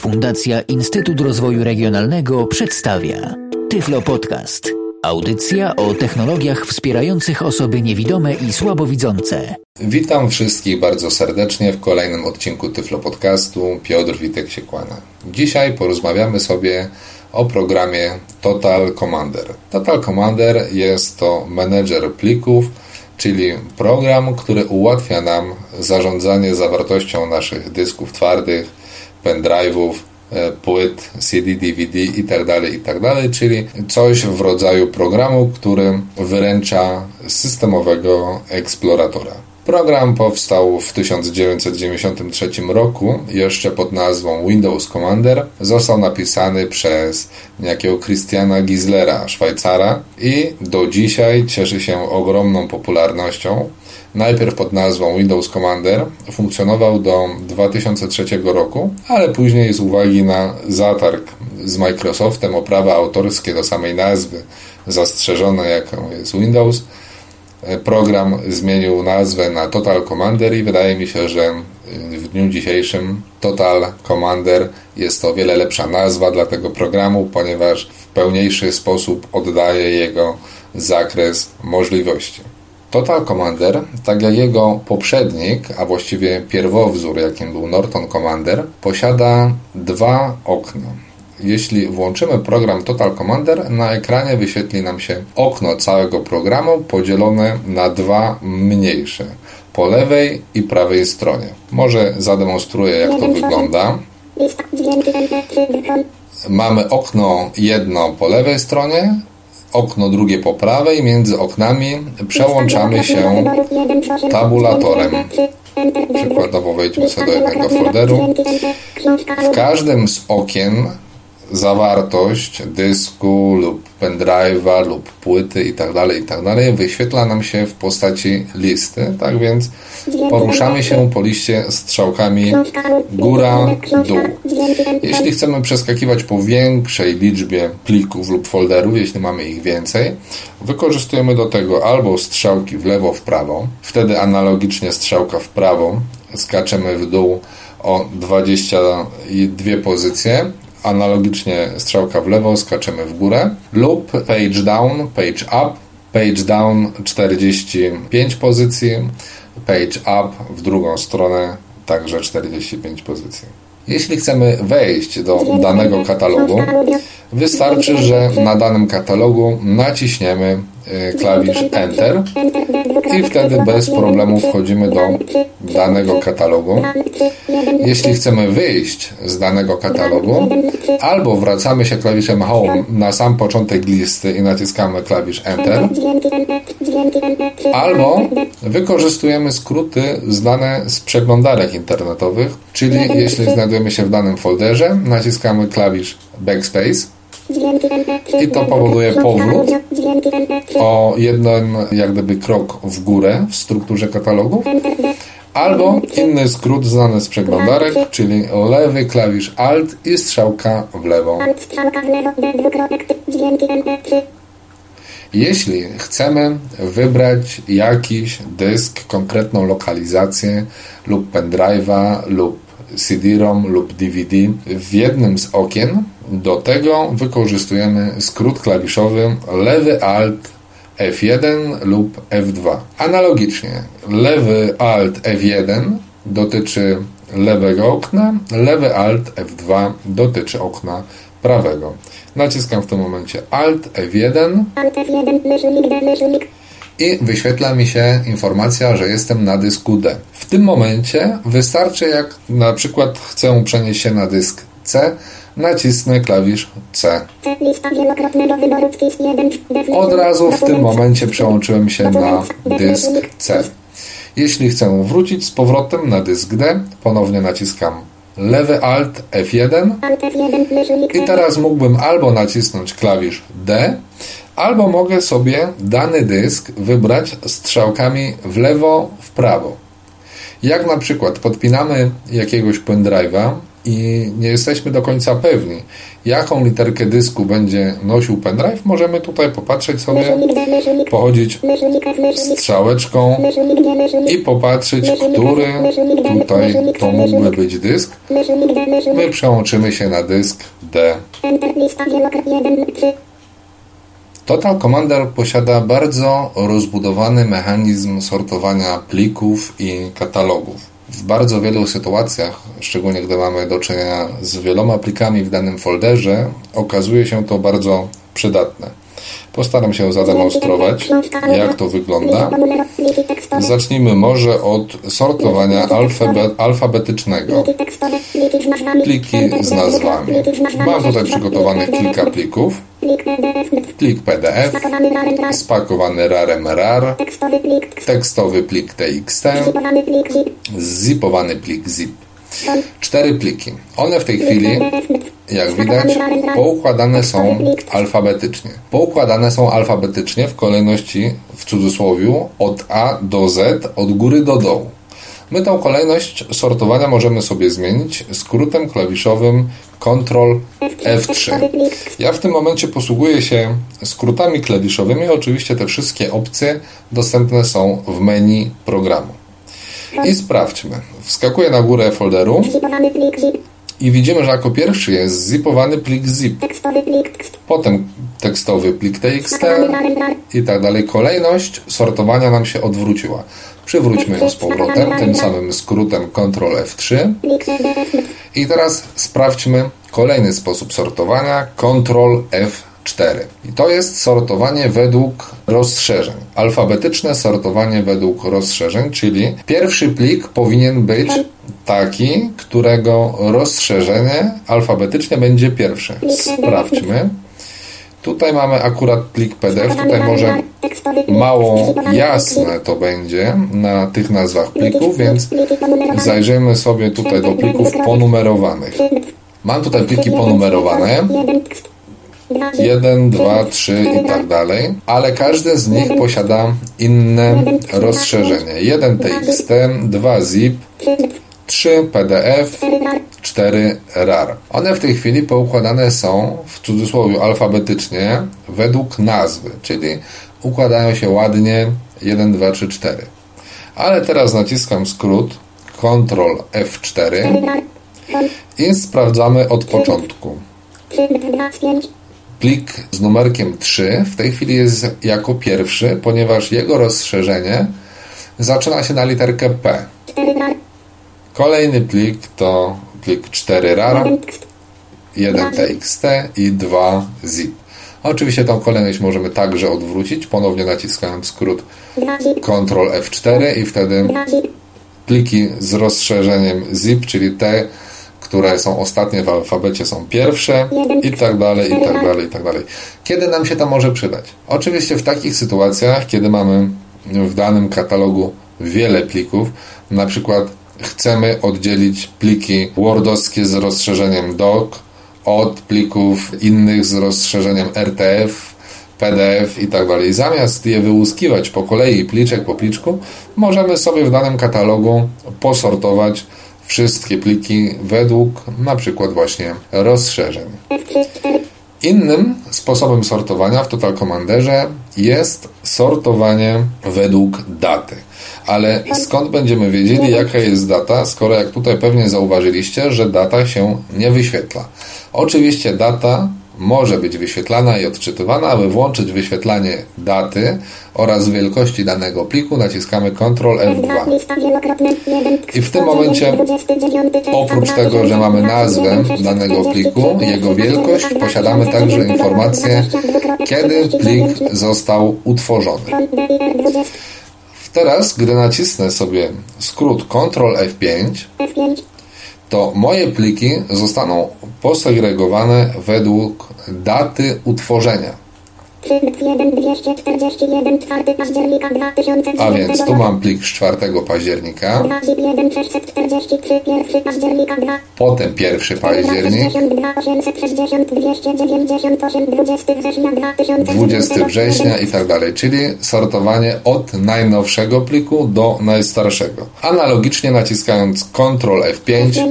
Fundacja Instytut Rozwoju Regionalnego przedstawia Tyflo Podcast. Audycja o technologiach wspierających osoby niewidome i słabowidzące. Witam wszystkich bardzo serdecznie w kolejnym odcinku Tyflo Podcastu. Piotr Witek się kłania. Dzisiaj porozmawiamy sobie o programie Total Commander. Total Commander jest to menedżer plików, czyli program, który ułatwia nam zarządzanie zawartością naszych dysków twardych, pendrive'ów, e, płyt, CD, DVD itd., tak itd., tak czyli coś w rodzaju programu, który wyręcza systemowego eksploratora. Program powstał w 1993 roku, jeszcze pod nazwą Windows Commander. Został napisany przez niejakiego Christiana Gislera, Szwajcara i do dzisiaj cieszy się ogromną popularnością. Najpierw pod nazwą Windows Commander funkcjonował do 2003 roku, ale później z uwagi na zatarg z Microsoftem o prawa autorskie do samej nazwy zastrzeżone jaką jest Windows, program zmienił nazwę na Total Commander i wydaje mi się, że w dniu dzisiejszym Total Commander jest to o wiele lepsza nazwa dla tego programu, ponieważ w pełniejszy sposób oddaje jego zakres możliwości. Total Commander, tak jak jego poprzednik, a właściwie pierwowzór, jakim był Norton Commander, posiada dwa okna jeśli włączymy program Total Commander, na ekranie wyświetli nam się okno całego programu podzielone na dwa mniejsze po lewej i prawej stronie. Może zademonstruję, jak to wygląda. Mamy okno jedno po lewej stronie, okno drugie po prawej. Między oknami przełączamy się tabulatorem. Przykładowo wejdźmy sobie do jednego folderu. W każdym z okien zawartość dysku lub pendrive'a lub płyty itd., tak itd. Tak wyświetla nam się w postaci listy, tak więc poruszamy się po liście strzałkami góra, dół. Jeśli chcemy przeskakiwać po większej liczbie plików lub folderów, jeśli mamy ich więcej, wykorzystujemy do tego albo strzałki w lewo, w prawo, wtedy analogicznie strzałka w prawo skaczemy w dół o 22 pozycje, analogicznie strzałka w lewo, skaczemy w górę lub page down, page up, page down 45 pozycji, page up w drugą stronę także 45 pozycji. Jeśli chcemy wejść do danego katalogu, wystarczy, że na danym katalogu naciśniemy klawisz Enter i wtedy bez problemu wchodzimy do danego katalogu. Jeśli chcemy wyjść z danego katalogu, albo wracamy się klawiszem Home na sam początek listy i naciskamy klawisz Enter, albo wykorzystujemy skróty znane z przeglądarek internetowych, czyli jeśli znajdujemy się w danym folderze, naciskamy klawisz Backspace i to powoduje powrót o jeden jak gdyby krok w górę w strukturze katalogów. Albo inny skrót znany z przeglądarek, czyli lewy klawisz Alt i strzałka w lewo. Jeśli chcemy wybrać jakiś dysk, konkretną lokalizację lub pendrive'a lub CD-ROM lub DVD w jednym z okien, do tego wykorzystujemy skrót klawiszowy lewy Alt F1 lub F2. Analogicznie lewy Alt F1 dotyczy lewego okna, lewy Alt F2 dotyczy okna prawego. Naciskam w tym momencie Alt F1 i wyświetla mi się informacja, że jestem na dysku D. W tym momencie wystarczy, jak na przykład chcę przenieść się na dysk C, nacisnę klawisz C. Od razu w tym momencie przełączyłem się na dysk C. Jeśli chcę wrócić z powrotem na dysk D, ponownie naciskam lewy Alt F1 i teraz mógłbym albo nacisnąć klawisz D, albo mogę sobie dany dysk wybrać strzałkami w lewo, w prawo. Jak na przykład podpinamy jakiegoś pendrive'a i nie jesteśmy do końca pewni, jaką literkę dysku będzie nosił pendrive, możemy tutaj popatrzeć sobie, pochodzić strzałeczką i popatrzeć, który tutaj to mógłby być dysk. My przełączymy się na dysk D. Total Commander posiada bardzo rozbudowany mechanizm sortowania plików i katalogów. W bardzo wielu sytuacjach, szczególnie gdy mamy do czynienia z wieloma plikami w danym folderze, okazuje się to bardzo przydatne. Postaram się zademonstrować, jak to wygląda. Zacznijmy może od sortowania alfabetycznego. Pliki z nazwami. Mam tutaj przygotowanych kilka plików. Plik PDF, spakowany rarem RAR, tekstowy plik TXT, zipowany plik ZIP. Cztery pliki. One w tej chwili, jak widać, poukładane są alfabetycznie. Poukładane są alfabetycznie w kolejności, w cudzysłowie, od A do Z, od góry do dołu. My tą kolejność sortowania możemy sobie zmienić skrótem klawiszowym Ctrl F3. Ja w tym momencie posługuję się skrótami klawiszowymi. Oczywiście te wszystkie opcje dostępne są w menu programu. I sprawdźmy. Wskakuję na górę folderu i widzimy, że jako pierwszy jest zipowany plik zip. Potem tekstowy plik txt i tak dalej. Kolejność sortowania nam się odwróciła. Przywróćmy ją z powrotem tym samym skrótem Ctrl F3. I teraz sprawdźmy kolejny sposób sortowania Ctrl F4. I to jest sortowanie według rozszerzeń. Alfabetyczne sortowanie według rozszerzeń, czyli pierwszy plik powinien być taki, którego rozszerzenie alfabetycznie będzie pierwsze. Sprawdźmy. Tutaj mamy akurat plik PDF, tutaj może mało jasne to będzie na tych nazwach plików, więc zajrzyjmy sobie tutaj do plików ponumerowanych. Mam tutaj pliki ponumerowane. 1, 2, 3 i tak dalej, ale każdy z nich posiada inne rozszerzenie. 1 TXT, 2 ZIP, 3 PDF, 4 RAR. One w tej chwili poukładane są w cudzysłowie alfabetycznie według nazwy, czyli układają się ładnie 1, 2, 3, 4. Ale teraz naciskam skrót Ctrl F4 i sprawdzamy od początku. Plik z numerkiem 3 w tej chwili jest jako pierwszy, ponieważ jego rozszerzenie zaczyna się na literkę P. Kolejny plik to plik 4 RAR, 1 TXT i 2 ZIP. Oczywiście tą kolejność możemy także odwrócić, ponownie naciskając skrót Ctrl F4 i wtedy pliki z rozszerzeniem ZIP, czyli te, które są ostatnie w alfabecie są pierwsze i tak dalej, i tak dalej, i tak dalej. Kiedy nam się to może przydać? Oczywiście w takich sytuacjach, kiedy mamy w danym katalogu wiele plików, na przykład chcemy oddzielić pliki wordowskie z rozszerzeniem doc od plików innych z rozszerzeniem RTF, PDF i tak dalej. Zamiast je wyłuskiwać po kolei pliczek po pliczku, możemy sobie w danym katalogu posortować wszystkie pliki według na przykład właśnie rozszerzeń. Innym sposobem sortowania w Total Commanderze jest sortowanie według daty. Ale skąd będziemy wiedzieli, jaka jest data, skoro jak tutaj pewnie zauważyliście, że data się nie wyświetla. Oczywiście data może być wyświetlana i odczytywana. Aby włączyć wyświetlanie daty oraz wielkości danego pliku naciskamy Ctrl F2. I w tym momencie oprócz tego, że mamy nazwę danego pliku, jego wielkość, posiadamy także informację, kiedy plik został utworzony. Teraz, gdy nacisnę sobie skrót Ctrl F5, to moje pliki zostaną posegregowane według daty utworzenia. A więc tu mam plik z 4 października. Potem 1 październik. 20 września i tak dalej, czyli sortowanie od najnowszego pliku do najstarszego. Analogicznie naciskając Ctrl F5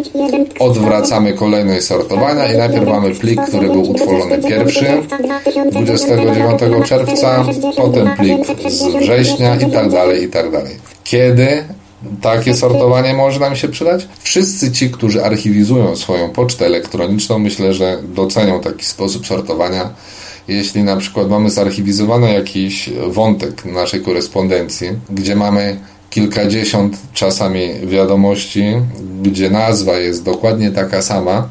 odwracamy kolejność sortowania i najpierw mamy plik, który był utworzony pierwszy 29 czerwca, potem plik z września i tak dalej, i tak dalej. Kiedy takie sortowanie może nam się przydać? Wszyscy ci, którzy archiwizują swoją pocztę elektroniczną, myślę, że docenią taki sposób sortowania. Jeśli na przykład mamy zarchiwizowany jakiś wątek naszej korespondencji, gdzie mamy kilkadziesiąt czasami wiadomości, gdzie nazwa jest dokładnie taka sama,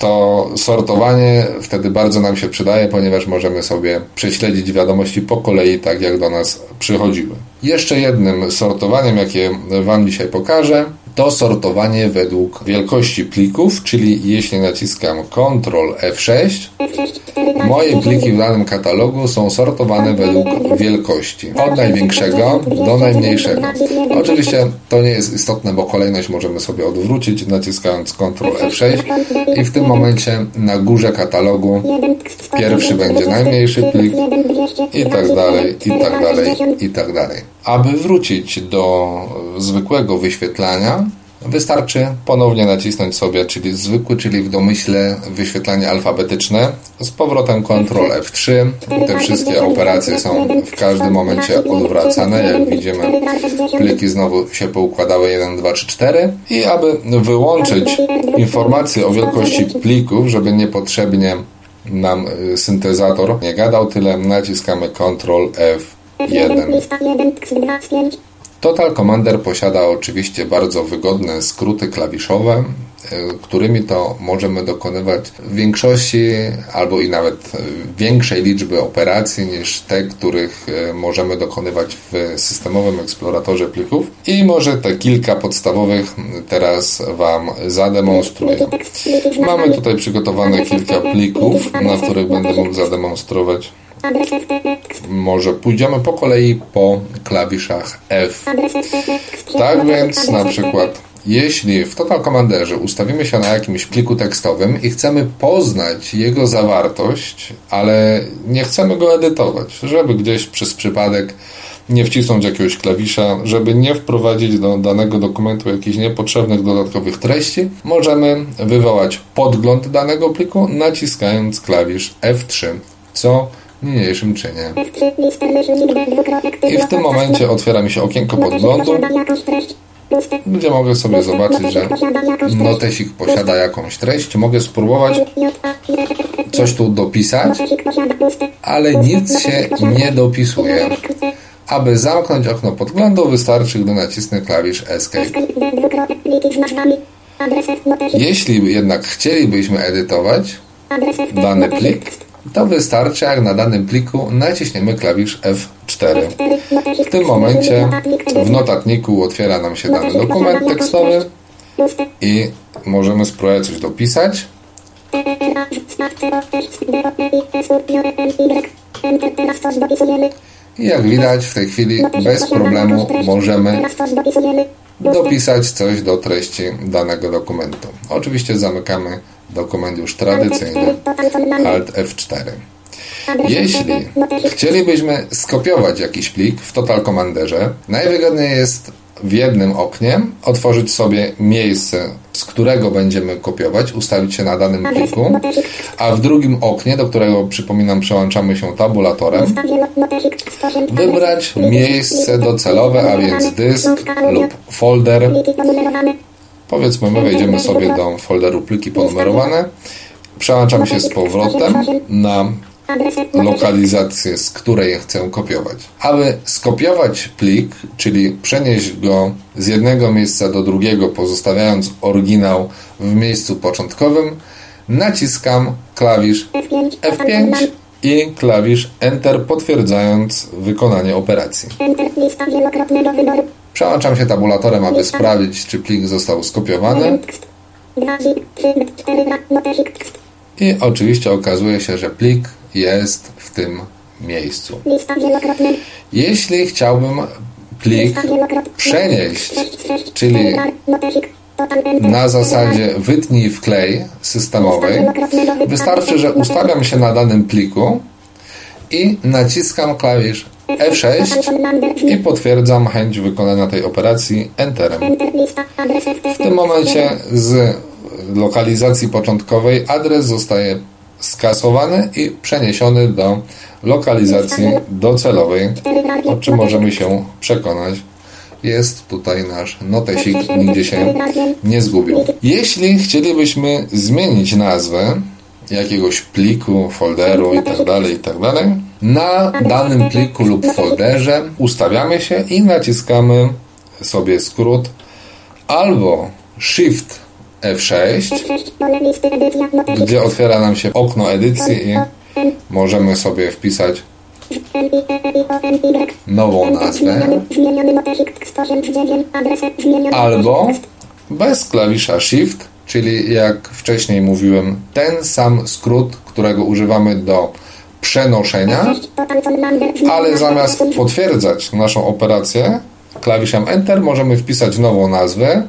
to sortowanie wtedy bardzo nam się przydaje, ponieważ możemy sobie prześledzić wiadomości po kolei, tak jak do nas przychodziły. Jeszcze jednym sortowaniem, jakie Wam dzisiaj pokażę, to sortowanie według wielkości plików, czyli jeśli naciskam Ctrl F6, moje pliki w danym katalogu są sortowane według wielkości. Od największego do najmniejszego. Oczywiście to nie jest istotne, bo kolejność możemy sobie odwrócić naciskając Ctrl F6 i w tym momencie na górze katalogu pierwszy będzie najmniejszy plik i tak dalej, i tak dalej, i tak dalej. Aby wrócić do zwykłego wyświetlania, Wystarczy ponownie nacisnąć sobie, czyli zwykły, czyli w domyśle wyświetlanie alfabetyczne. Z powrotem Ctrl F3. Te wszystkie operacje są w każdym momencie odwracane. Jak widzimy, pliki znowu się poukładały 1, 2, 3, 4. I aby wyłączyć informacje o wielkości plików, żeby niepotrzebnie nam y, syntezator nie gadał tyle, naciskamy Ctrl F1. Total Commander posiada oczywiście bardzo wygodne skróty klawiszowe, e, którymi to możemy dokonywać większości albo i nawet większej liczby operacji niż te, których e, możemy dokonywać w systemowym eksploratorze plików. I może te kilka podstawowych teraz Wam zademonstruję. Mamy tutaj przygotowane kilka plików, na których będę mógł zademonstrować może pójdziemy po kolei po klawiszach F. Tak więc na przykład jeśli w Total Commanderze ustawimy się na jakimś pliku tekstowym i chcemy poznać jego zawartość, ale nie chcemy go edytować, żeby gdzieś przez przypadek nie wcisnąć jakiegoś klawisza, żeby nie wprowadzić do danego dokumentu jakichś niepotrzebnych dodatkowych treści, możemy wywołać podgląd danego pliku naciskając klawisz F3, co niniejszym czynie. I w tym momencie otwiera mi się okienko podglądu, gdzie mogę sobie zobaczyć, że notesik posiada jakąś treść. Mogę spróbować coś tu dopisać, ale nic się nie dopisuje. Aby zamknąć okno podglądu wystarczy, gdy nacisnę klawisz Escape. Jeśli jednak chcielibyśmy edytować dany plik, to wystarczy, jak na danym pliku naciśniemy klawisz F4. W tym momencie w notatniku otwiera nam się dany dokument tekstowy i możemy spróbować coś dopisać. I jak widać w tej chwili bez problemu możemy dopisać coś do treści danego dokumentu. Oczywiście zamykamy dokument już tradycyjny Alt F4. Jeśli chcielibyśmy skopiować jakiś plik w Total Commanderze, najwygodniej jest w jednym oknie otworzyć sobie miejsce, z którego będziemy kopiować, ustawić się na danym pliku, a w drugim oknie, do którego przypominam przełączamy się tabulatorem, wybrać miejsce docelowe, a więc dysk lub folder Powiedzmy, my wejdziemy sobie do folderu pliki ponumerowane, przełączamy się z powrotem na lokalizację, z której chcę kopiować. Aby skopiować plik, czyli przenieść go z jednego miejsca do drugiego, pozostawiając oryginał w miejscu początkowym, naciskam klawisz F5 i klawisz Enter potwierdzając wykonanie operacji. Przełączam się tabulatorem, aby sprawdzić, czy plik został skopiowany. I oczywiście okazuje się, że plik jest w tym miejscu. Jeśli chciałbym plik przenieść, czyli na zasadzie wytnij wklej systemowej, wystarczy, że ustawiam się na danym pliku i naciskam klawisz F6 i potwierdzam chęć wykonania tej operacji Enterem. W tym momencie z lokalizacji początkowej adres zostaje skasowany i przeniesiony do lokalizacji docelowej, o czym możemy się przekonać. Jest tutaj nasz notesik, nigdzie się nie zgubił. Jeśli chcielibyśmy zmienić nazwę jakiegoś pliku, folderu itd., tak itd., tak na danym pliku lub folderze ustawiamy się i naciskamy sobie skrót albo Shift F6, gdzie otwiera nam się okno edycji i możemy sobie wpisać nową nazwę albo bez klawisza Shift, czyli jak wcześniej mówiłem, ten sam skrót, którego używamy do przenoszenia, ale zamiast potwierdzać naszą operację, klawiszem Enter możemy wpisać nową nazwę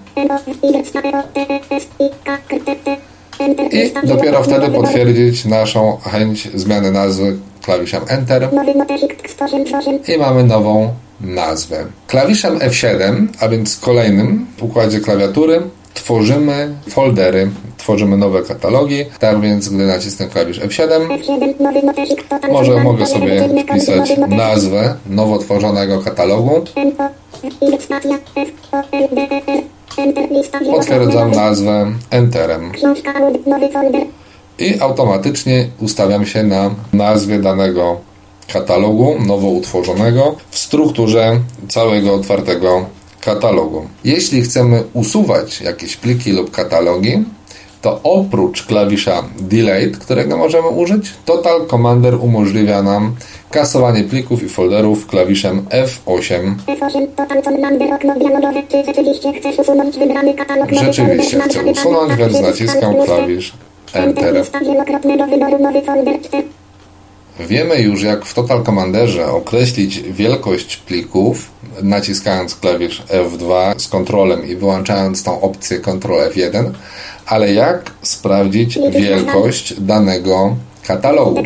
i dopiero wtedy potwierdzić naszą chęć zmiany nazwy klawiszem Enter i mamy nową nazwę. Klawiszem F7, a więc kolejnym w układzie klawiatury tworzymy foldery, tworzymy nowe katalogi. Tak więc, gdy nacisnę klawisz F7, może mogę sobie wpisać nazwę nowo tworzonego katalogu. Potwierdzam nazwę Enterem. I automatycznie ustawiam się na nazwie danego katalogu nowo utworzonego w strukturze całego otwartego katalogu. Jeśli chcemy usuwać jakieś pliki lub katalogi, to oprócz klawisza Delete, którego możemy użyć, Total Commander umożliwia nam kasowanie plików i folderów klawiszem F8. Rzeczywiście chcę usunąć, więc naciskam klawisz Enter. Wiemy już, jak w Total Commanderze określić wielkość plików, naciskając klawisz F2 z kontrolem i wyłączając tą opcję Ctrl F1, ale jak sprawdzić wielkość danego katalogu?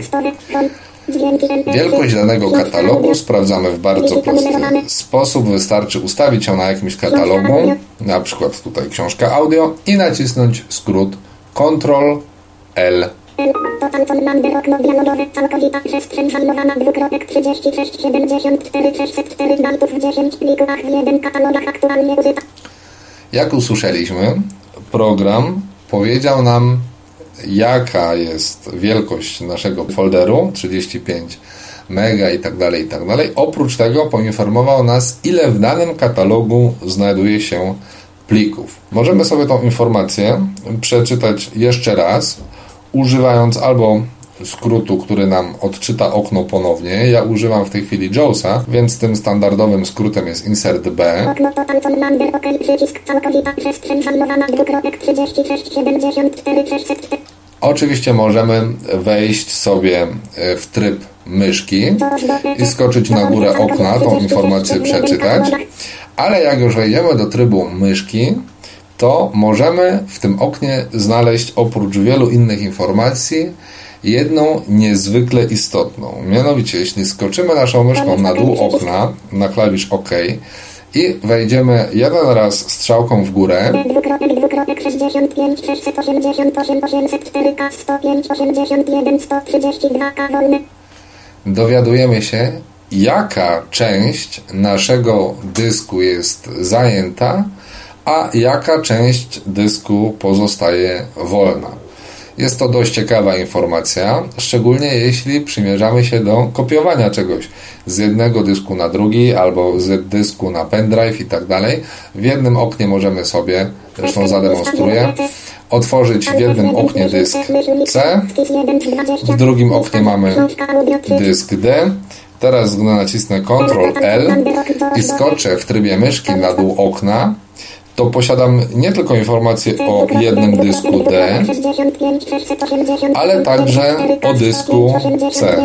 Wielkość danego katalogu sprawdzamy w bardzo prosty sposób. Wystarczy ustawić ją na jakimś katalogu, na przykład tutaj książka audio i nacisnąć skrót Ctrl L Całkowita przestrzeń dwukropek 36 74 604 bajtów w 10 plikach w katalogach aktualnie użyta. Jak usłyszeliśmy, program powiedział nam jaka jest wielkość naszego folderu 35 mega i tak dalej i tak dalej. Oprócz tego poinformował nas ile w danym katalogu znajduje się plików. Możemy sobie tą informację przeczytać jeszcze raz używając albo skrótu, który nam odczyta okno ponownie. Ja używam w tej chwili JAWSa, więc tym standardowym skrótem jest insert B. Okno to tam OK, przycisk całkowita przestrzeń dwukropek 36 74 604. Oczywiście możemy wejść sobie e, w tryb myszki i skoczyć na górę okna, tą informację przeczytać, ale jak już wejdziemy do trybu myszki, to możemy w tym oknie znaleźć oprócz wielu innych informacji jedną niezwykle istotną. Mianowicie, jeśli skoczymy naszą myszką na dół okna, na klawisz OK i wejdziemy jeden raz strzałką w górę, dowiadujemy się, jaka część naszego dysku jest zajęta a jaka część dysku pozostaje wolna. Jest to dość ciekawa informacja, szczególnie jeśli przymierzamy się do kopiowania czegoś z jednego dysku na drugi albo z dysku na pendrive i tak dalej. W jednym oknie możemy sobie, zresztą zademonstruję, otworzyć w jednym oknie dysk C, w drugim oknie mamy dysk D. Teraz, nacisnę Ctrl L i skoczę w trybie myszki na dół okna, to posiadam nie tylko informacje o jednym dysku D, ale także o dysku C.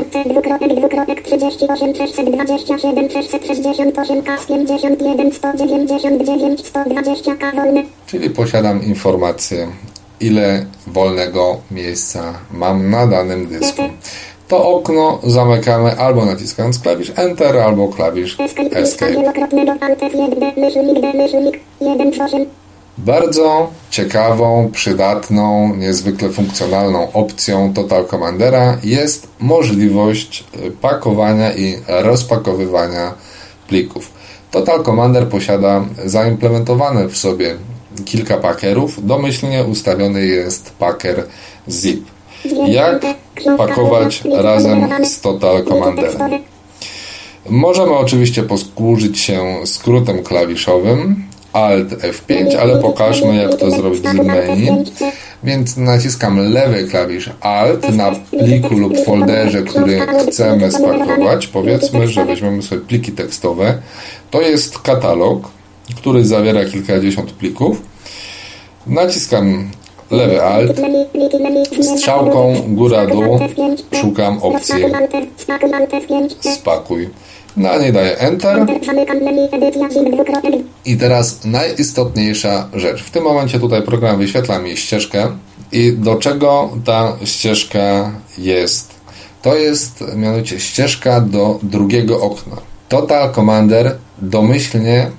Czyli posiadam informację, ile wolnego miejsca mam na danym dysku. To okno zamykamy albo naciskając klawisz Enter, albo klawisz Escape. Bardzo ciekawą, przydatną, niezwykle funkcjonalną opcją Total Commandera jest możliwość pakowania i rozpakowywania plików. Total Commander posiada zaimplementowane w sobie kilka pakerów. Domyślnie ustawiony jest paker zip. Jak pakować razem z Total Commanderem? Możemy oczywiście posłużyć się skrótem klawiszowym Alt F5, ale pokażmy jak to zrobić z menu. Więc naciskam lewy klawisz Alt na pliku lub folderze, który chcemy spakować. Powiedzmy, że weźmiemy sobie pliki tekstowe. To jest katalog, który zawiera kilkadziesiąt plików. Naciskam lewy alt, strzałką góra-dół szukam opcji spakuj. Na nie daję Enter. I teraz najistotniejsza rzecz. W tym momencie tutaj program wyświetla mi ścieżkę i do czego ta ścieżka jest? To jest mianowicie ścieżka do drugiego okna. Total Commander domyślnie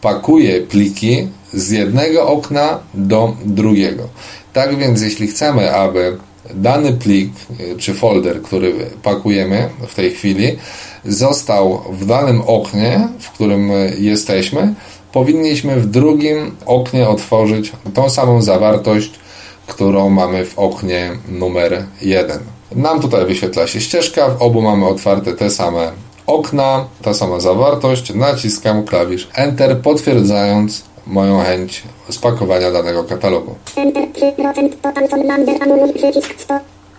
pakuje pliki z jednego okna do drugiego. Tak więc jeśli chcemy, aby dany plik y, czy folder, który pakujemy w tej chwili, został w danym oknie, w którym y, jesteśmy, powinniśmy w drugim oknie otworzyć tą samą zawartość, którą mamy w oknie numer 1. Nam tutaj wyświetla się ścieżka, w obu mamy otwarte te same okna, ta sama zawartość. Naciskam klawisz Enter, potwierdzając moją chęć spakowania danego katalogu.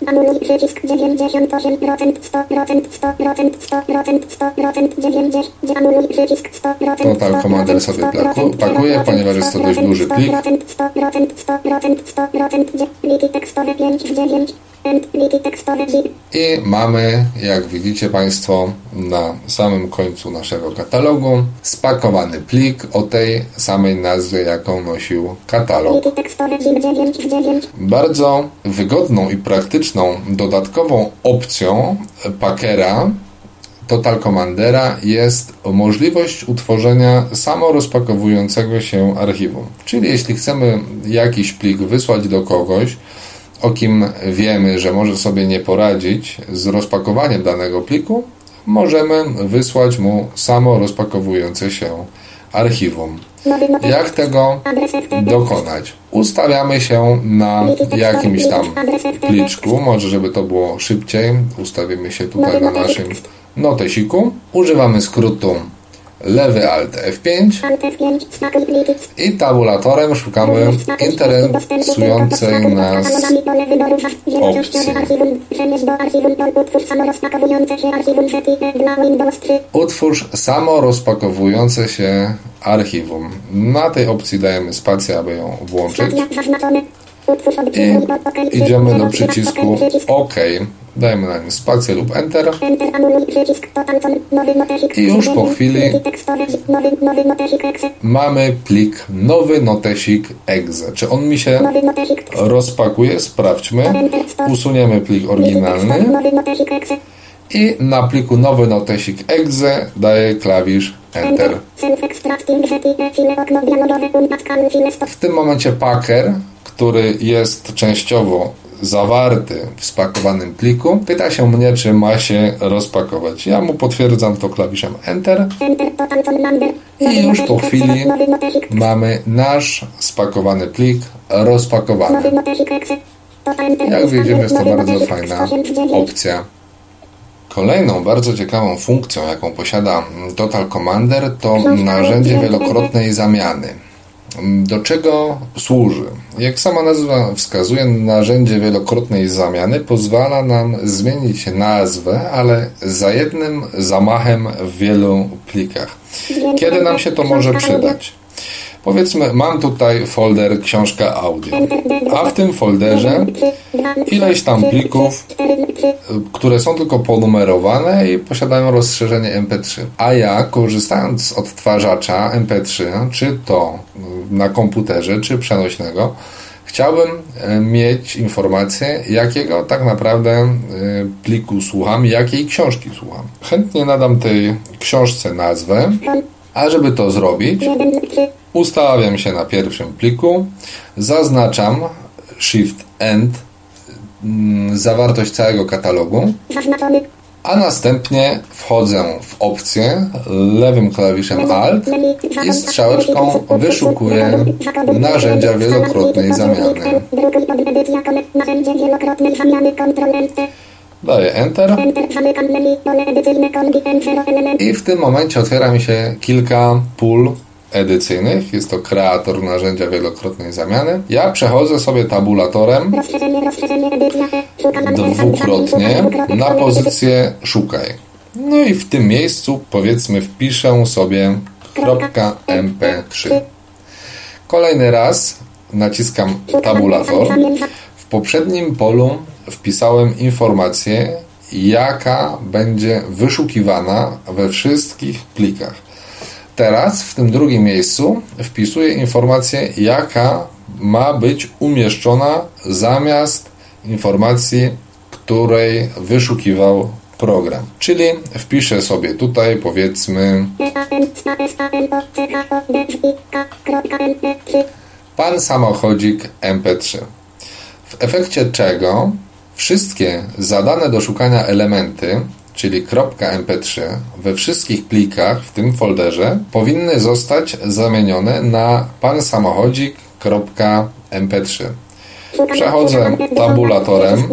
Enter 3%, total anuluj przycisk 100. Anuluj przycisk 98%, 100%, 100%, 100%, 100%, 90, anuluj przycisk 100%. Total Commander sobie pakuje, ponieważ jest to dość duży plik. 100%, 100%, 100%, 100%, pliki tekstowe 5 z 9. I mamy, jak widzicie Państwo, na samym końcu naszego katalogu spakowany plik o tej samej nazwie, jaką nosił katalog. Bardzo wygodną i praktyczną dodatkową opcją Packera Total Commandera jest możliwość utworzenia samorozpakowującego się archiwum. Czyli jeśli chcemy jakiś plik wysłać do kogoś, o kim wiemy, że może sobie nie poradzić z rozpakowaniem danego pliku, możemy wysłać mu samo rozpakowujące się archiwum. Jak tego dokonać? Ustawiamy się na jakimś tam pliczku, może żeby to było szybciej, ustawimy się tutaj na naszym notesiku. Używamy skrótu lewy Alt F5 i tabulatorem szukamy interesującej nas opcji. Utwórz samo rozpakowujące się archiwum. Na tej opcji dajemy spację, aby ją włączyć. I idziemy do przycisku OK. Dajmy na nim spację lub Enter. I już po chwili mamy plik nowy notesik exe. Czy on mi się rozpakuje? Sprawdźmy. Usuniemy plik oryginalny. I na pliku nowy notesik exe daję klawisz Enter. W tym momencie Packer który jest częściowo zawarty w spakowanym pliku, pyta się mnie, czy ma się rozpakować. Ja mu potwierdzam to klawiszem Enter i już po chwili mamy nasz spakowany plik rozpakowany. Jak widzimy, jest to bardzo fajna opcja. Kolejną bardzo ciekawą funkcją, jaką posiada Total Commander, to narzędzie wielokrotnej zamiany. Do czego służy? Jak sama nazwa wskazuje, narzędzie wielokrotnej zamiany pozwala nam zmienić nazwę, ale za jednym zamachem w wielu plikach. Kiedy nam się to może przydać? Powiedzmy, mam tutaj folder książka audio, a w tym folderze ileś tam plików, które są tylko ponumerowane i posiadają rozszerzenie MP3. A ja, korzystając z odtwarzacza MP3, czy to na komputerze, czy przenośnego, chciałbym e, mieć informację, jakiego tak naprawdę e, pliku słucham, jakiej książki słucham. Chętnie nadam tej książce nazwę, a żeby to zrobić, ustawiam się na pierwszym pliku, zaznaczam Shift End mm, zawartość całego katalogu, a następnie wchodzę w opcję lewym klawiszem Alt i strzałeczką wyszukuję narzędzia wielokrotnej zamiany. Daję Enter i w tym momencie otwiera mi się kilka pól edycyjnych. Jest to kreator narzędzia wielokrotnej zamiany. Ja przechodzę sobie tabulatorem dwukrotnie na pozycję szukaj. No i w tym miejscu powiedzmy wpiszę sobie .mp3. Kolejny raz naciskam tabulator. W poprzednim polu wpisałem informację, jaka będzie wyszukiwana we wszystkich plikach. Teraz w tym drugim miejscu wpisuję informację, jaka ma być umieszczona zamiast informacji, której wyszukiwał program. Czyli wpiszę sobie tutaj powiedzmy pan samochodzik MP3. W efekcie czego wszystkie zadane do szukania elementy czyli .mp3 we wszystkich plikach w tym folderze powinny zostać zamienione na pansamochodzik.mp3. Przechodzę tabulatorem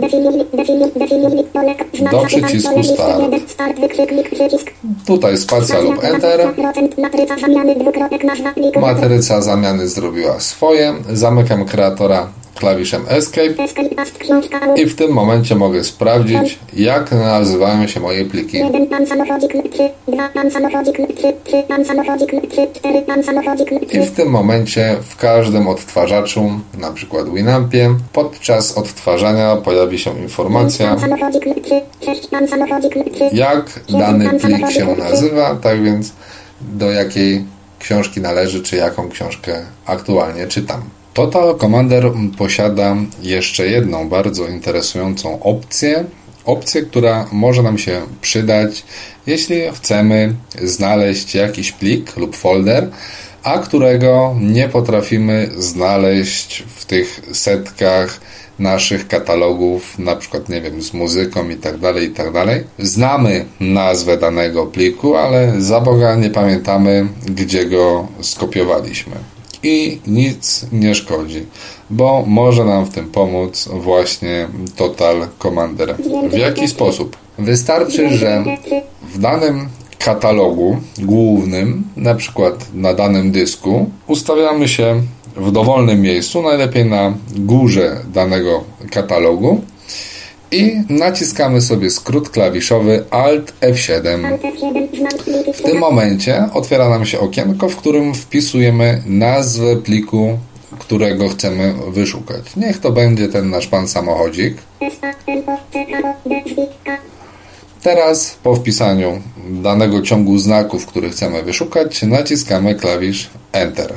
do przycisku Start. Tutaj spacja lub Enter. Matryca zamiany zrobiła swoje. Zamykam kreatora klawiszem Escape i w tym momencie mogę sprawdzić, jak nazywają się moje pliki. I w tym momencie w każdym odtwarzaczu, na przykład Winampie, podczas odtwarzania pojawi się informacja, jak dany plik się nazywa, tak więc do jakiej książki należy, czy jaką książkę aktualnie czytam. Total Commander posiada jeszcze jedną bardzo interesującą opcję. Opcję, która może nam się przydać, jeśli chcemy znaleźć jakiś plik lub folder, a którego nie potrafimy znaleźć w tych setkach naszych katalogów, na przykład, nie wiem, z muzyką i tak dalej, i tak dalej. Znamy nazwę danego pliku, ale za Boga nie pamiętamy, gdzie go skopiowaliśmy i nic nie szkodzi, bo może nam w tym pomóc właśnie Total Commander. W jaki sposób? Wystarczy, że w danym katalogu głównym, na przykład na danym dysku, ustawiamy się w dowolnym miejscu, najlepiej na górze danego katalogu i naciskamy sobie skrót klawiszowy Alt F7. W tym momencie otwiera nam się okienko, w którym wpisujemy nazwę pliku, którego chcemy wyszukać. Niech to będzie ten nasz pan samochodzik. Teraz po wpisaniu danego ciągu znaków, który chcemy wyszukać, naciskamy klawisz Enter.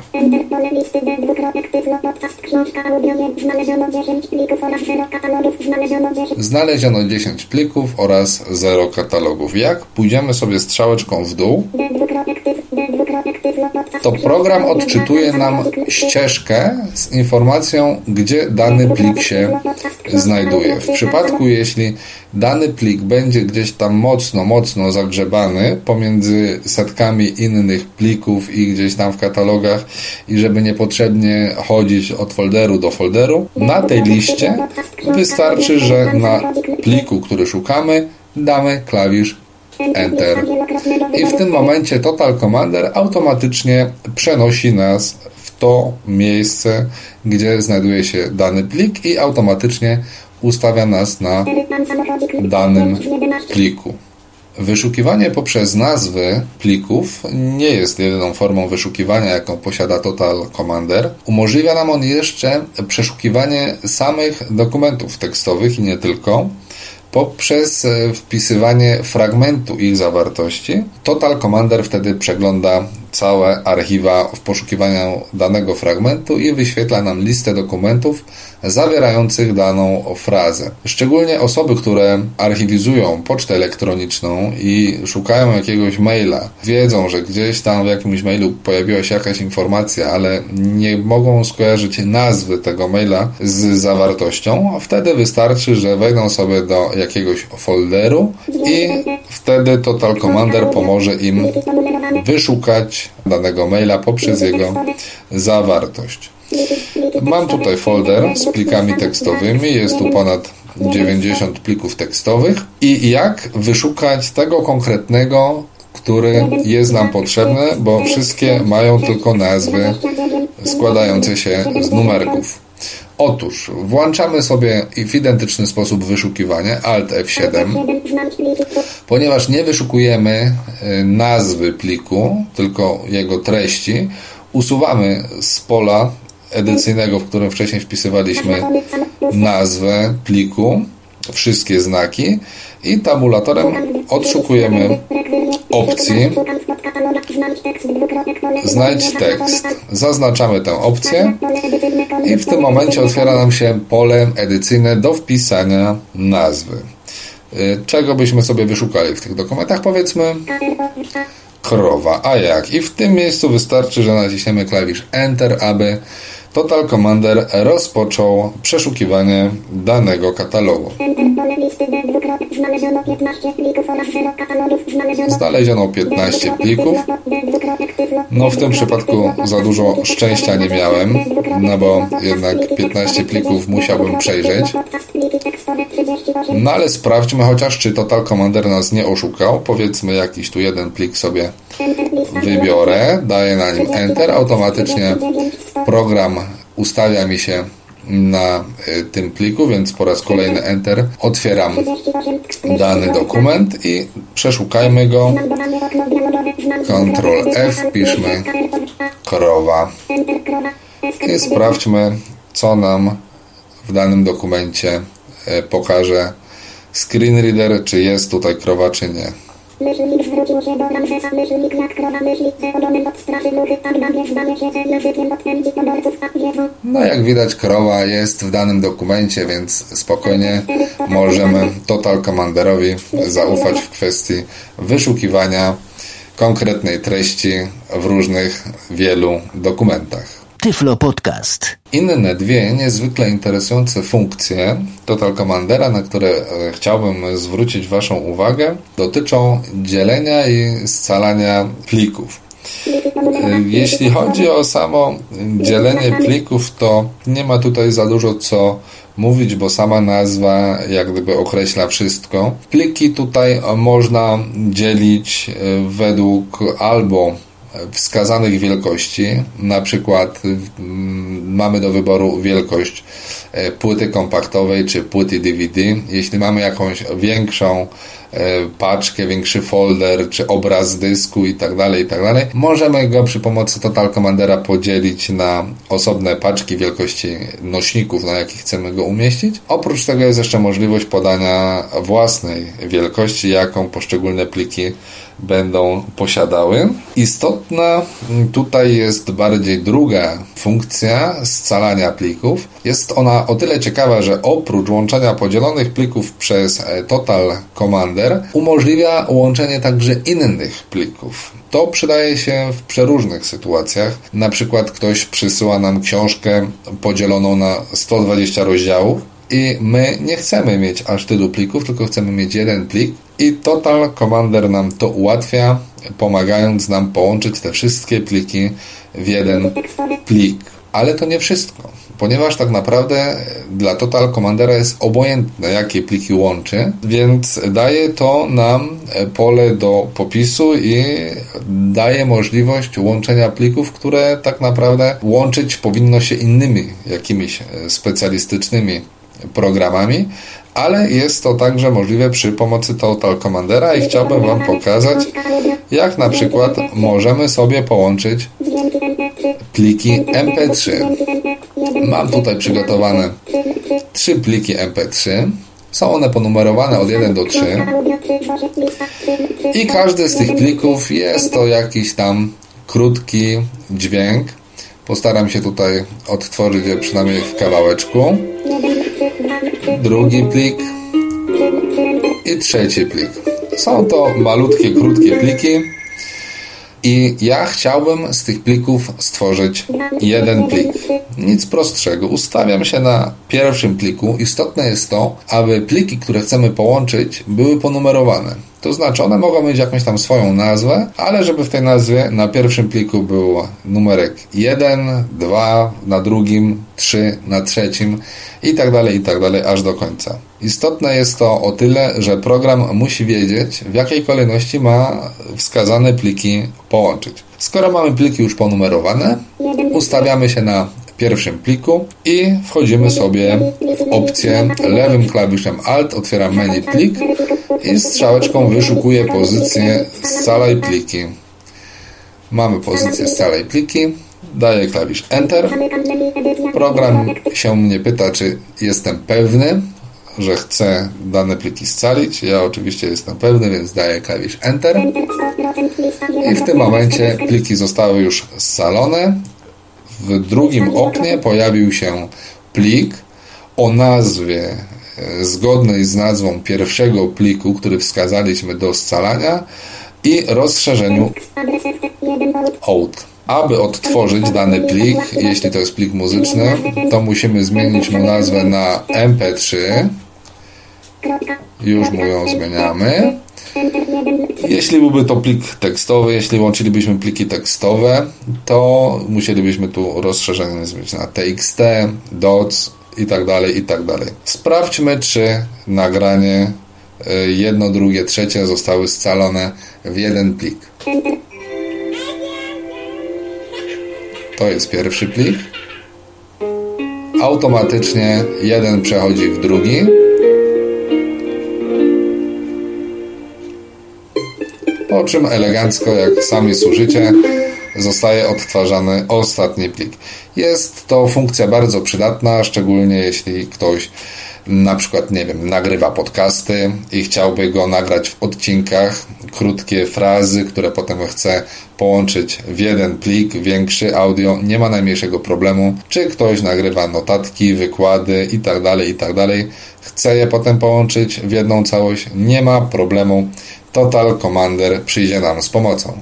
Znaleziono 10 plików oraz 0 katalogów. Jak pójdziemy sobie strzałeczką w dół, to program odczytuje nam ścieżkę z informacją, gdzie dany plik się znajduje. W przypadku, jeśli dany plik będzie gdzieś tam mocno, mocno zagrzebany pomiędzy setkami innych plików i gdzieś tam w katalogach i żeby niepotrzebnie chodzić od folderu do folderu, na tej liście wystarczy, że na pliku, który szukamy, damy klawisz Enter. I w tym momencie Total Commander automatycznie przenosi nas w to miejsce, gdzie znajduje się dany plik i automatycznie ustawia nas na danym pliku. Wyszukiwanie poprzez nazwy plików nie jest jedyną formą wyszukiwania, jaką posiada Total Commander. Umożliwia nam on jeszcze przeszukiwanie samych dokumentów tekstowych i nie tylko poprzez e, wpisywanie fragmentu ich zawartości. Total Commander wtedy przegląda całe archiwa w poszukiwaniu danego fragmentu i wyświetla nam listę dokumentów zawierających daną frazę. Szczególnie osoby, które archiwizują pocztę elektroniczną i szukają jakiegoś maila, wiedzą, że gdzieś tam w jakimś mailu pojawiła się jakaś informacja, ale nie mogą skojarzyć nazwy tego maila z zawartością, wtedy wystarczy, że wejdą sobie do jakiegoś folderu i wtedy Total Commander pomoże im wyszukać danego maila poprzez jego zawartość. Mam tutaj folder z plikami tekstowymi, jest tu ponad 90 plików tekstowych. I jak wyszukać tego konkretnego, który jest nam potrzebny, bo wszystkie mają tylko nazwy składające się z numerków. Otóż włączamy sobie w identyczny sposób wyszukiwanie Alt F7, ponieważ nie wyszukujemy y, nazwy pliku, tylko jego treści, usuwamy z pola edycyjnego, w którym wcześniej wpisywaliśmy nazwę pliku, wszystkie znaki i tabulatorem odszukujemy opcji Znajdź tekst. Zaznaczamy tę opcję i w tym momencie otwiera nam się pole edycyjne do wpisania nazwy. Y, czego byśmy sobie wyszukali w tych dokumentach? Powiedzmy krowa. A jak? I w tym miejscu wystarczy, że naciśniemy klawisz Enter, aby Total Commander rozpoczął przeszukiwanie danego katalogu. Znaleziono 15 plików. No w tym przypadku za dużo szczęścia nie miałem, no bo jednak 15 plików musiałbym przejrzeć. No ale sprawdźmy chociaż, czy Total Commander nas nie oszukał. Powiedzmy jakiś tu jeden plik sobie wybiorę, daję na nim Enter, automatycznie program ustawia mi się na y, tym pliku, więc po raz kolejny Enter otwieram dany dokument i przeszukajmy go. Ctrl F, piszmy krowa i sprawdźmy, co nam w danym dokumencie y, pokaże screen reader, czy jest tutaj krowa, czy nie. Myślnik zwrócił się do Ramzesa, myślnik jak krowa ze od straży muchy, tak się, językiem a. No jak widać krowa jest w danym dokumencie, więc spokojnie możemy Total Commanderowi zaufać w kwestii wyszukiwania konkretnej treści w różnych wielu dokumentach. Tyflo Podcast. Inne dwie niezwykle interesujące funkcje Total Commandera, na które e, chciałbym zwrócić Waszą uwagę, dotyczą dzielenia i scalania plików. E, jeśli chodzi o samo dzielenie plików, to nie ma tutaj za dużo co mówić, bo sama nazwa jak gdyby określa wszystko. Pliki tutaj można dzielić e, według albo wskazanych wielkości. Na przykład mm, mamy do wyboru wielkość e, płyty kompaktowej czy płyty DVD. Jeśli mamy jakąś większą paczkę, większy folder, czy obraz dysku i tak dalej, i tak dalej. Możemy go przy pomocy Total Commandera podzielić na osobne paczki wielkości nośników, na jakich chcemy go umieścić. Oprócz tego jest jeszcze możliwość podania własnej wielkości, jaką poszczególne pliki będą posiadały. Istotna tutaj jest bardziej druga funkcja scalania plików. Jest ona o tyle ciekawa, że oprócz łączenia podzielonych plików przez e, Total Commander umożliwia łączenie także innych plików. To przydaje się w przeróżnych sytuacjach. Na przykład ktoś przysyła nam książkę podzieloną na 120 rozdziałów i my nie chcemy mieć aż tylu plików, tylko chcemy mieć jeden plik i Total Commander nam to ułatwia, pomagając nam połączyć te wszystkie pliki w jeden plik. Ale to nie wszystko, ponieważ tak naprawdę dla Total Commandera jest obojętne, jakie pliki łączy, więc daje to nam pole do popisu i daje możliwość łączenia plików, które tak naprawdę łączyć powinno się innymi jakimiś specjalistycznymi programami, ale jest to także możliwe przy pomocy Total Commandera i chciałbym Wam pokazać, jak na przykład możemy sobie połączyć pliki MP3. Mam tutaj przygotowane trzy pliki MP3. Są one ponumerowane od 1 do 3 i każdy z tych plików jest to jakiś tam krótki dźwięk. Postaram się tutaj odtworzyć je przynajmniej w kawałeczku. Drugi plik i trzeci plik. Są to malutkie, krótkie pliki i ja chciałbym z tych plików stworzyć jeden plik. Nic prostszego. Ustawiam się na pierwszym pliku. Istotne jest to, aby pliki, które chcemy połączyć, były ponumerowane. To znaczy one mogą mieć jakąś tam swoją nazwę, ale żeby w tej nazwie na pierwszym pliku był numerek 1, 2, na drugim 3, na trzecim i tak dalej, i tak dalej, aż do końca. Istotne jest to o tyle, że program musi wiedzieć, w jakiej kolejności ma wskazane pliki połączyć. Skoro mamy pliki już ponumerowane, ustawiamy się na pierwszym pliku i wchodzimy sobie w opcję lewym klawiszem Alt, otwieram menu plik i strzałeczką wyszukuję pozycję scalaj pliki. Mamy pozycję scalaj pliki, daję klawisz Enter. Program się mnie pyta, czy jestem pewny, że chcę dane pliki scalić. Ja oczywiście jestem pewny, więc daję klawisz Enter. I w tym momencie pliki zostały już scalone. W drugim oknie pojawił się plik o nazwie e, zgodnej z nazwą pierwszego pliku, który wskazaliśmy do scalania i rozszerzeniu out. Aby odtworzyć dany plik, jeśli to jest plik muzyczny, to musimy zmienić mu nazwę na mp3. Już mu ją zmieniamy. Jeśli byłby to plik tekstowy, jeśli łączylibyśmy pliki tekstowe, to musielibyśmy tu rozszerzenie zmienić na txt, doc i tak dalej, i tak dalej. Sprawdźmy, czy nagranie y, jedno, drugie, trzecie zostały scalone w jeden plik. To jest pierwszy plik. Automatycznie jeden przechodzi w drugi. Po czym elegancko, jak sami służycie, zostaje odtwarzany ostatni plik. Jest to funkcja bardzo przydatna, szczególnie jeśli ktoś na przykład, nie wiem, nagrywa podcasty i chciałby go nagrać w odcinkach, krótkie frazy, które potem chce połączyć w jeden plik, większy audio, nie ma najmniejszego problemu. Czy ktoś nagrywa notatki, wykłady itd., tak itd., tak chce je potem połączyć w jedną całość, nie ma problemu. Total Commander przyjdzie nam z pomocą.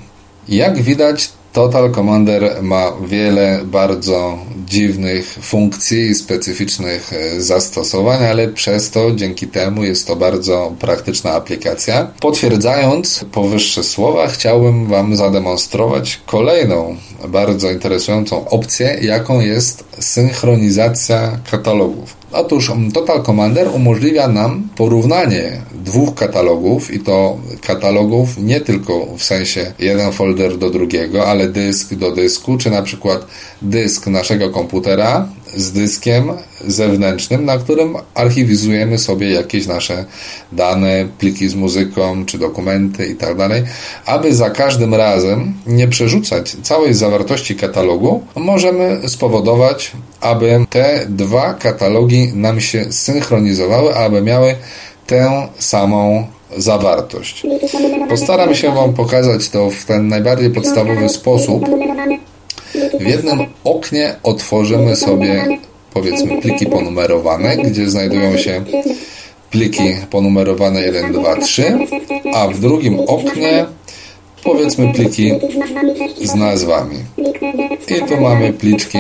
Jak widać, Total Commander ma wiele bardzo dziwnych funkcji i specyficznych e, zastosowań, ale przez to dzięki temu jest to bardzo praktyczna aplikacja. Potwierdzając powyższe słowa, chciałbym Wam zademonstrować kolejną bardzo interesującą opcję, jaką jest synchronizacja katalogów. Otóż mm, Total Commander umożliwia nam porównanie dwóch katalogów i to katalogów nie tylko w sensie jeden folder do drugiego, ale dysk do dysku, czy na przykład dysk naszego komputera z dyskiem zewnętrznym, na którym archiwizujemy sobie jakieś nasze dane, pliki z muzyką, czy dokumenty i tak dalej, aby za każdym razem nie przerzucać całej zawartości katalogu, możemy spowodować, aby te dwa katalogi nam się synchronizowały, aby miały tę samą zawartość. Postaram się Wam pokazać to w ten najbardziej podstawowy sposób. W jednym oknie otworzymy sobie powiedzmy pliki ponumerowane, gdzie znajdują się pliki ponumerowane 1, 2, 3, a w drugim oknie powiedzmy pliki z nazwami. I tu mamy pliczki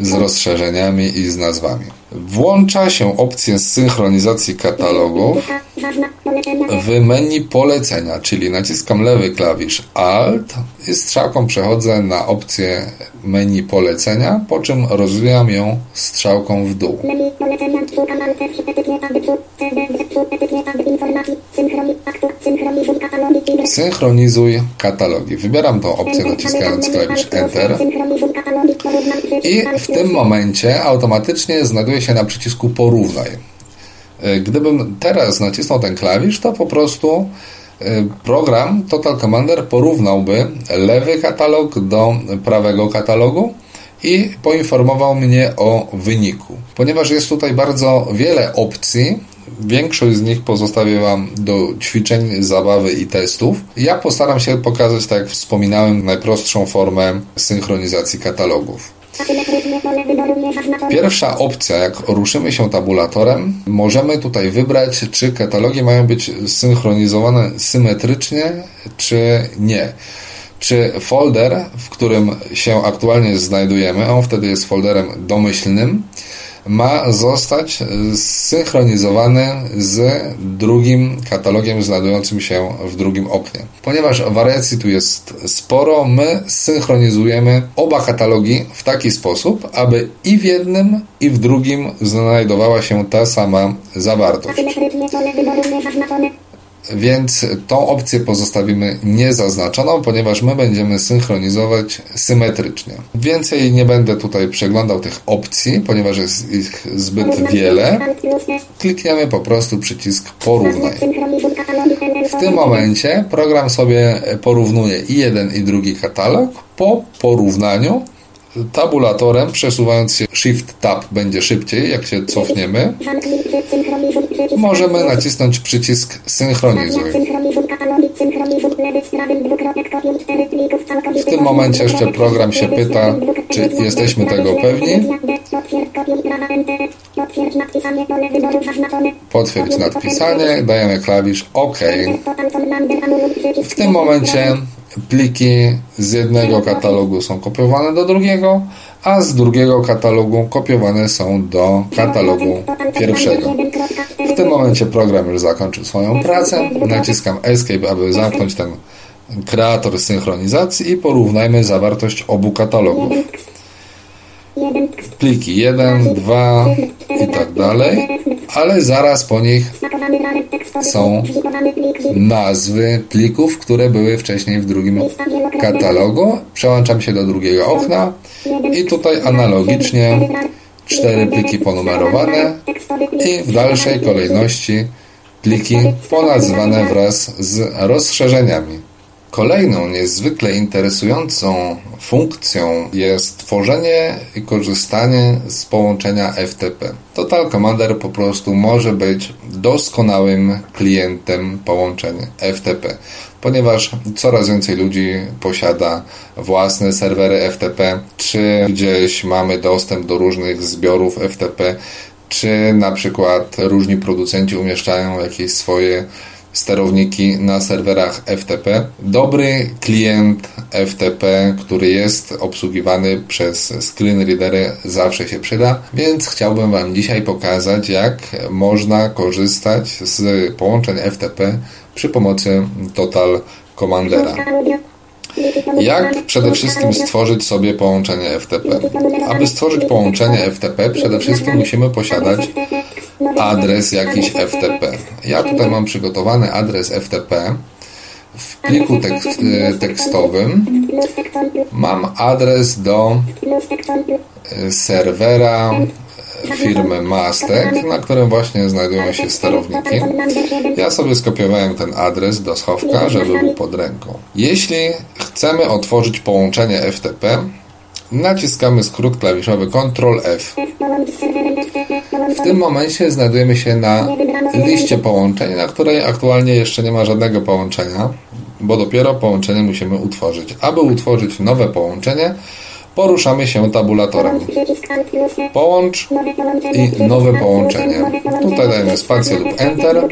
z rozszerzeniami i z nazwami. Włącza się opcję synchronizacji katalogów w menu polecenia, czyli naciskam lewy klawisz Alt i strzałką przechodzę na opcję menu polecenia, po czym rozwijam ją strzałką w dół. Synchronizuj katalogi. Wybieram tą opcję naciskając klawisz Enter i w tym momencie automatycznie znajduje się na przycisku porównaj. E, gdybym teraz nacisnął ten klawisz, to po prostu e, program Total Commander porównałby lewy katalog do prawego katalogu i poinformował mnie o wyniku. Ponieważ jest tutaj bardzo wiele opcji, większość z nich pozostawię Wam do ćwiczeń, zabawy i testów. Ja postaram się pokazać, tak jak wspominałem, najprostszą formę synchronizacji katalogów. Pierwsza opcja, jak ruszymy się tabulatorem, możemy tutaj wybrać, czy katalogi mają być synchronizowane symetrycznie, czy nie. Czy folder, w którym się aktualnie znajdujemy, on wtedy jest folderem domyślnym, ma zostać zsynchronizowany z drugim katalogiem znajdującym się w drugim oknie. Ponieważ wariacji tu jest sporo, my synchronizujemy oba katalogi w taki sposób, aby i w jednym, i w drugim znajdowała się ta sama zawartość więc tą opcję pozostawimy niezaznaczoną, ponieważ my będziemy synchronizować symetrycznie. Więcej nie będę tutaj przeglądał tych opcji, ponieważ jest ich zbyt wiele. Klikniemy po prostu przycisk porównaj. W tym momencie program sobie porównuje i jeden i drugi katalog. Po porównaniu tabulatorem, przesuwając się Shift Tab będzie szybciej, jak się cofniemy. Możemy nacisnąć przycisk Synchronizuj. W tym momencie jeszcze program się pyta, czy jesteśmy tego pewni. Potwierdź nadpisanie, dajemy klawisz OK. W tym momencie pliki z jednego katalogu są kopiowane do drugiego, a z drugiego katalogu kopiowane są do katalogu pierwszego. W tym momencie program już zakończył swoją pracę. Naciskam Escape, aby zamknąć ten kreator synchronizacji i porównajmy zawartość obu katalogów pliki 1, 2 i tak dalej, ale zaraz po nich są nazwy plików, które były wcześniej w drugim katalogu. Przełączam się do drugiego okna i tutaj analogicznie cztery pliki ponumerowane i w dalszej kolejności pliki ponazwane wraz z rozszerzeniami. Kolejną niezwykle interesującą funkcją jest tworzenie i korzystanie z połączenia FTP. Total Commander po prostu może być doskonałym klientem połączenia FTP, ponieważ coraz więcej ludzi posiada własne serwery FTP, czy gdzieś mamy dostęp do różnych zbiorów FTP, czy na przykład różni producenci umieszczają jakieś swoje sterowniki na serwerach FTP. Dobry klient FTP, który jest obsługiwany przez screen readery zawsze się przyda, więc chciałbym Wam dzisiaj pokazać, jak można korzystać z połączeń FTP przy pomocy Total Commandera. Jak przede wszystkim stworzyć sobie połączenie FTP? Aby stworzyć połączenie FTP, przede wszystkim musimy posiadać adres jakiś FTP. Ja tutaj mam przygotowany adres FTP. W pliku tekst, e, tekstowym mam adres do e, serwera firmy Mastek, na którym właśnie znajdują się sterowniki. Ja sobie skopiowałem ten adres do schowka, żeby był pod ręką. Jeśli chcemy otworzyć połączenie FTP, naciskamy skrót klawiszowy Ctrl F. W tym momencie znajdujemy się na liście połączeń, na której aktualnie jeszcze nie ma żadnego połączenia, bo dopiero połączenie musimy utworzyć. Aby utworzyć nowe połączenie, poruszamy się tabulatorem. Połącz i nowe połączenie. Tutaj dajemy spację lub Enter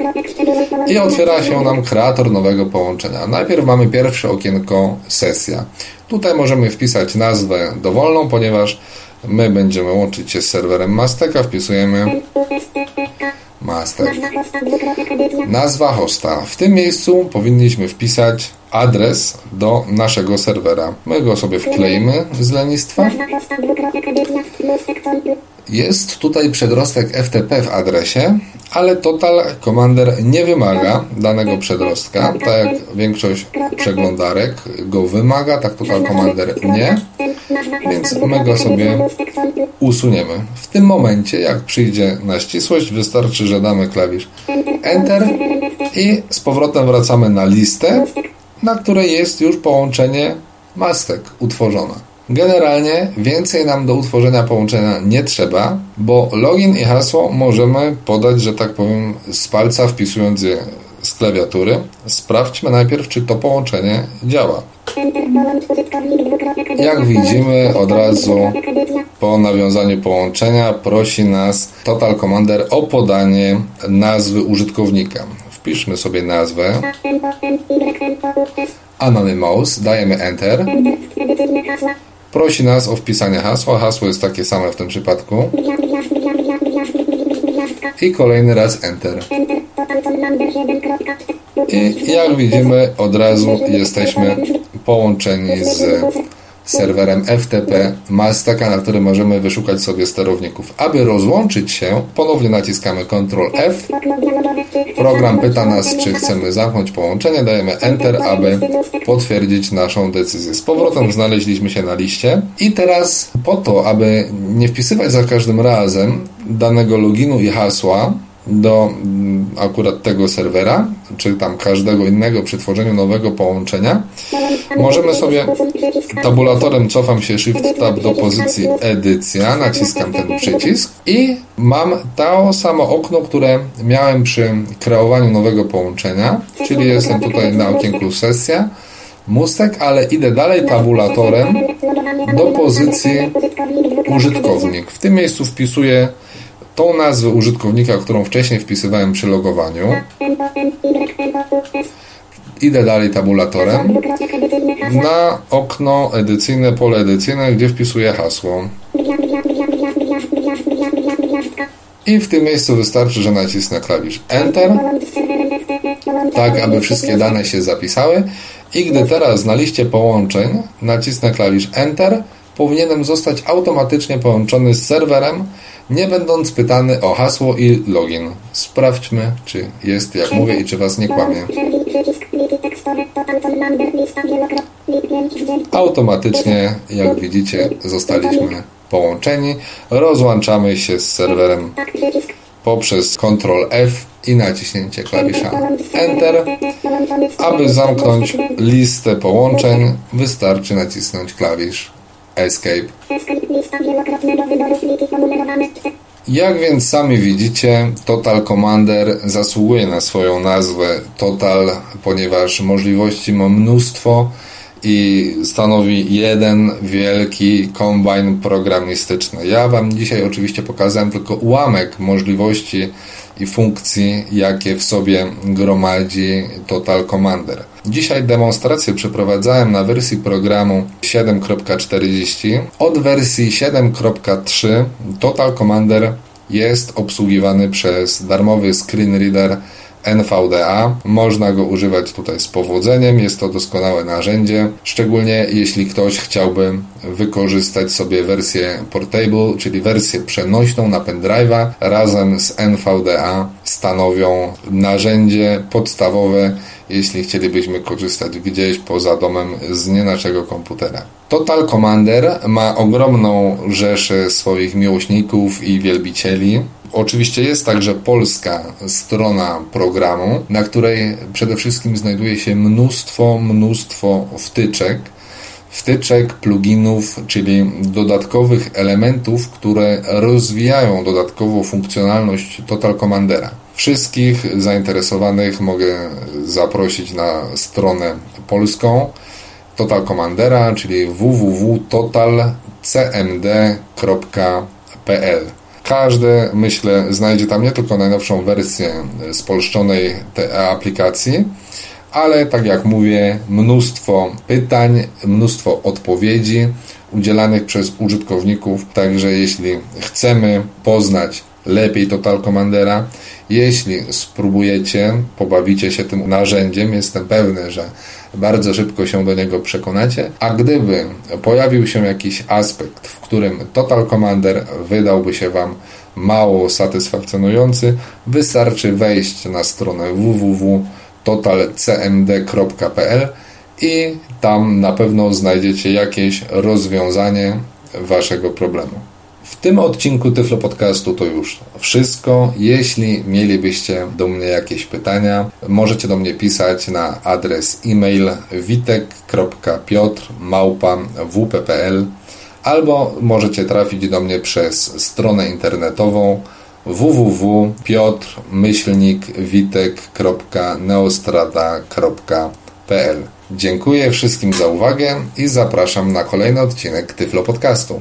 i otwiera się nam kreator nowego połączenia. Najpierw mamy pierwsze okienko sesja. Tutaj możemy wpisać nazwę dowolną, ponieważ my będziemy łączyć się z serwerem Masteka. Wpisujemy Nazwa hosta. W tym miejscu powinniśmy wpisać adres do naszego serwera. My go sobie wkleimy z lenistwa. Jest tutaj przedrostek FTP w adresie, ale Total Commander nie wymaga danego przedrostka, tak jak większość przeglądarek go wymaga, tak Total Commander nie, więc my go sobie usuniemy. W tym momencie, jak przyjdzie na ścisłość, wystarczy, że damy klawisz Enter i z powrotem wracamy na listę, na której jest już połączenie mastek utworzone. Generalnie więcej nam do utworzenia połączenia nie trzeba, bo login i hasło możemy podać, że tak powiem, z palca wpisując je z klawiatury. Sprawdźmy najpierw, czy to połączenie działa. Jak widzimy, od razu po nawiązaniu połączenia prosi nas Total Commander o podanie nazwy użytkownika. Wpiszmy sobie nazwę Anonymous, dajemy Enter. Prosi nas o wpisanie hasła. Hasło jest takie same w tym przypadku. I kolejny raz Enter. I jak widzimy, od razu jesteśmy połączeni z serwerem FTP Mastaka, na którym możemy wyszukać sobie sterowników. Aby rozłączyć się, ponownie naciskamy Ctrl F. Program pyta nas, czy chcemy zamknąć połączenie. Dajemy Enter, aby potwierdzić naszą decyzję. Z powrotem znaleźliśmy się na liście i teraz po to, aby nie wpisywać za każdym razem danego loginu i hasła, do mm, akurat tego serwera, czy tam każdego innego przy tworzeniu nowego połączenia, możemy sobie tabulatorem cofam się Shift Tab do pozycji edycja, naciskam ten przycisk i mam to samo okno, które miałem przy kreowaniu nowego połączenia, czyli jestem tutaj na okienku sesja, mustek, ale idę dalej tabulatorem do pozycji użytkownik. W tym miejscu wpisuję tą nazwę użytkownika, którą wcześniej wpisywałem przy logowaniu. Idę dalej tabulatorem na okno edycyjne, pole edycyjne, gdzie wpisuję hasło. I w tym miejscu wystarczy, że nacisnę klawisz Enter, tak aby wszystkie dane się zapisały. I gdy teraz na liście połączeń nacisnę klawisz Enter, powinienem zostać automatycznie połączony z serwerem, nie będąc pytany o hasło i login. Sprawdźmy, czy jest jak mówię i czy Was nie kłamie. Automatycznie, jak widzicie, zostaliśmy połączeni. Rozłączamy się z serwerem poprzez Ctrl F i naciśnięcie klawisza Enter. Aby zamknąć listę połączeń, wystarczy nacisnąć klawisz Escape. Jak więc sami widzicie, Total Commander zasługuje na swoją nazwę Total, ponieważ możliwości ma mnóstwo i stanowi jeden wielki kombajn programistyczny. Ja Wam dzisiaj oczywiście pokazałem tylko ułamek możliwości i funkcji, jakie w sobie gromadzi Total Commander. Dzisiaj demonstrację przeprowadzałem na wersji programu 7.40. Od wersji 7.3 Total Commander jest obsługiwany przez darmowy screen reader NVDA. Można go używać tutaj z powodzeniem, jest to doskonałe narzędzie, szczególnie jeśli ktoś chciałby wykorzystać sobie wersję portable, czyli wersję przenośną na pendrive'a razem z NVDA stanowią narzędzie podstawowe, jeśli chcielibyśmy korzystać gdzieś poza domem z nie naszego komputera. Total Commander ma ogromną rzeszę swoich miłośników i wielbicieli. Oczywiście jest także polska strona programu, na której przede wszystkim znajduje się mnóstwo, mnóstwo wtyczek. Wtyczek, pluginów, czyli dodatkowych elementów, które rozwijają dodatkowo funkcjonalność Total Commandera. Wszystkich zainteresowanych mogę zaprosić na stronę polską Total Commandera, czyli www.totalcmd.pl. Każdy, myślę, znajdzie tam nie tylko najnowszą wersję spolszczonej tej aplikacji, ale tak jak mówię, mnóstwo pytań, mnóstwo odpowiedzi udzielanych przez użytkowników. Także jeśli chcemy poznać lepiej Total Commandera, jeśli spróbujecie, pobawicie się tym narzędziem, jestem pewny, że bardzo szybko się do niego przekonacie. A gdyby pojawił się jakiś aspekt, w którym Total Commander wydałby się Wam mało satysfakcjonujący, wystarczy wejść na stronę www.totalcmd.pl i tam na pewno znajdziecie jakieś rozwiązanie waszego problemu. W tym odcinku Tyflo Podcastu to już wszystko. Jeśli mielibyście do mnie jakieś pytania, możecie do mnie pisać na adres e-mail witek.piotr.wp.pl albo możecie trafić do mnie przez stronę internetową www.piotr-witek.neostrada.pl Dziękuję wszystkim za uwagę i zapraszam na kolejny odcinek Tyflo Podcastu.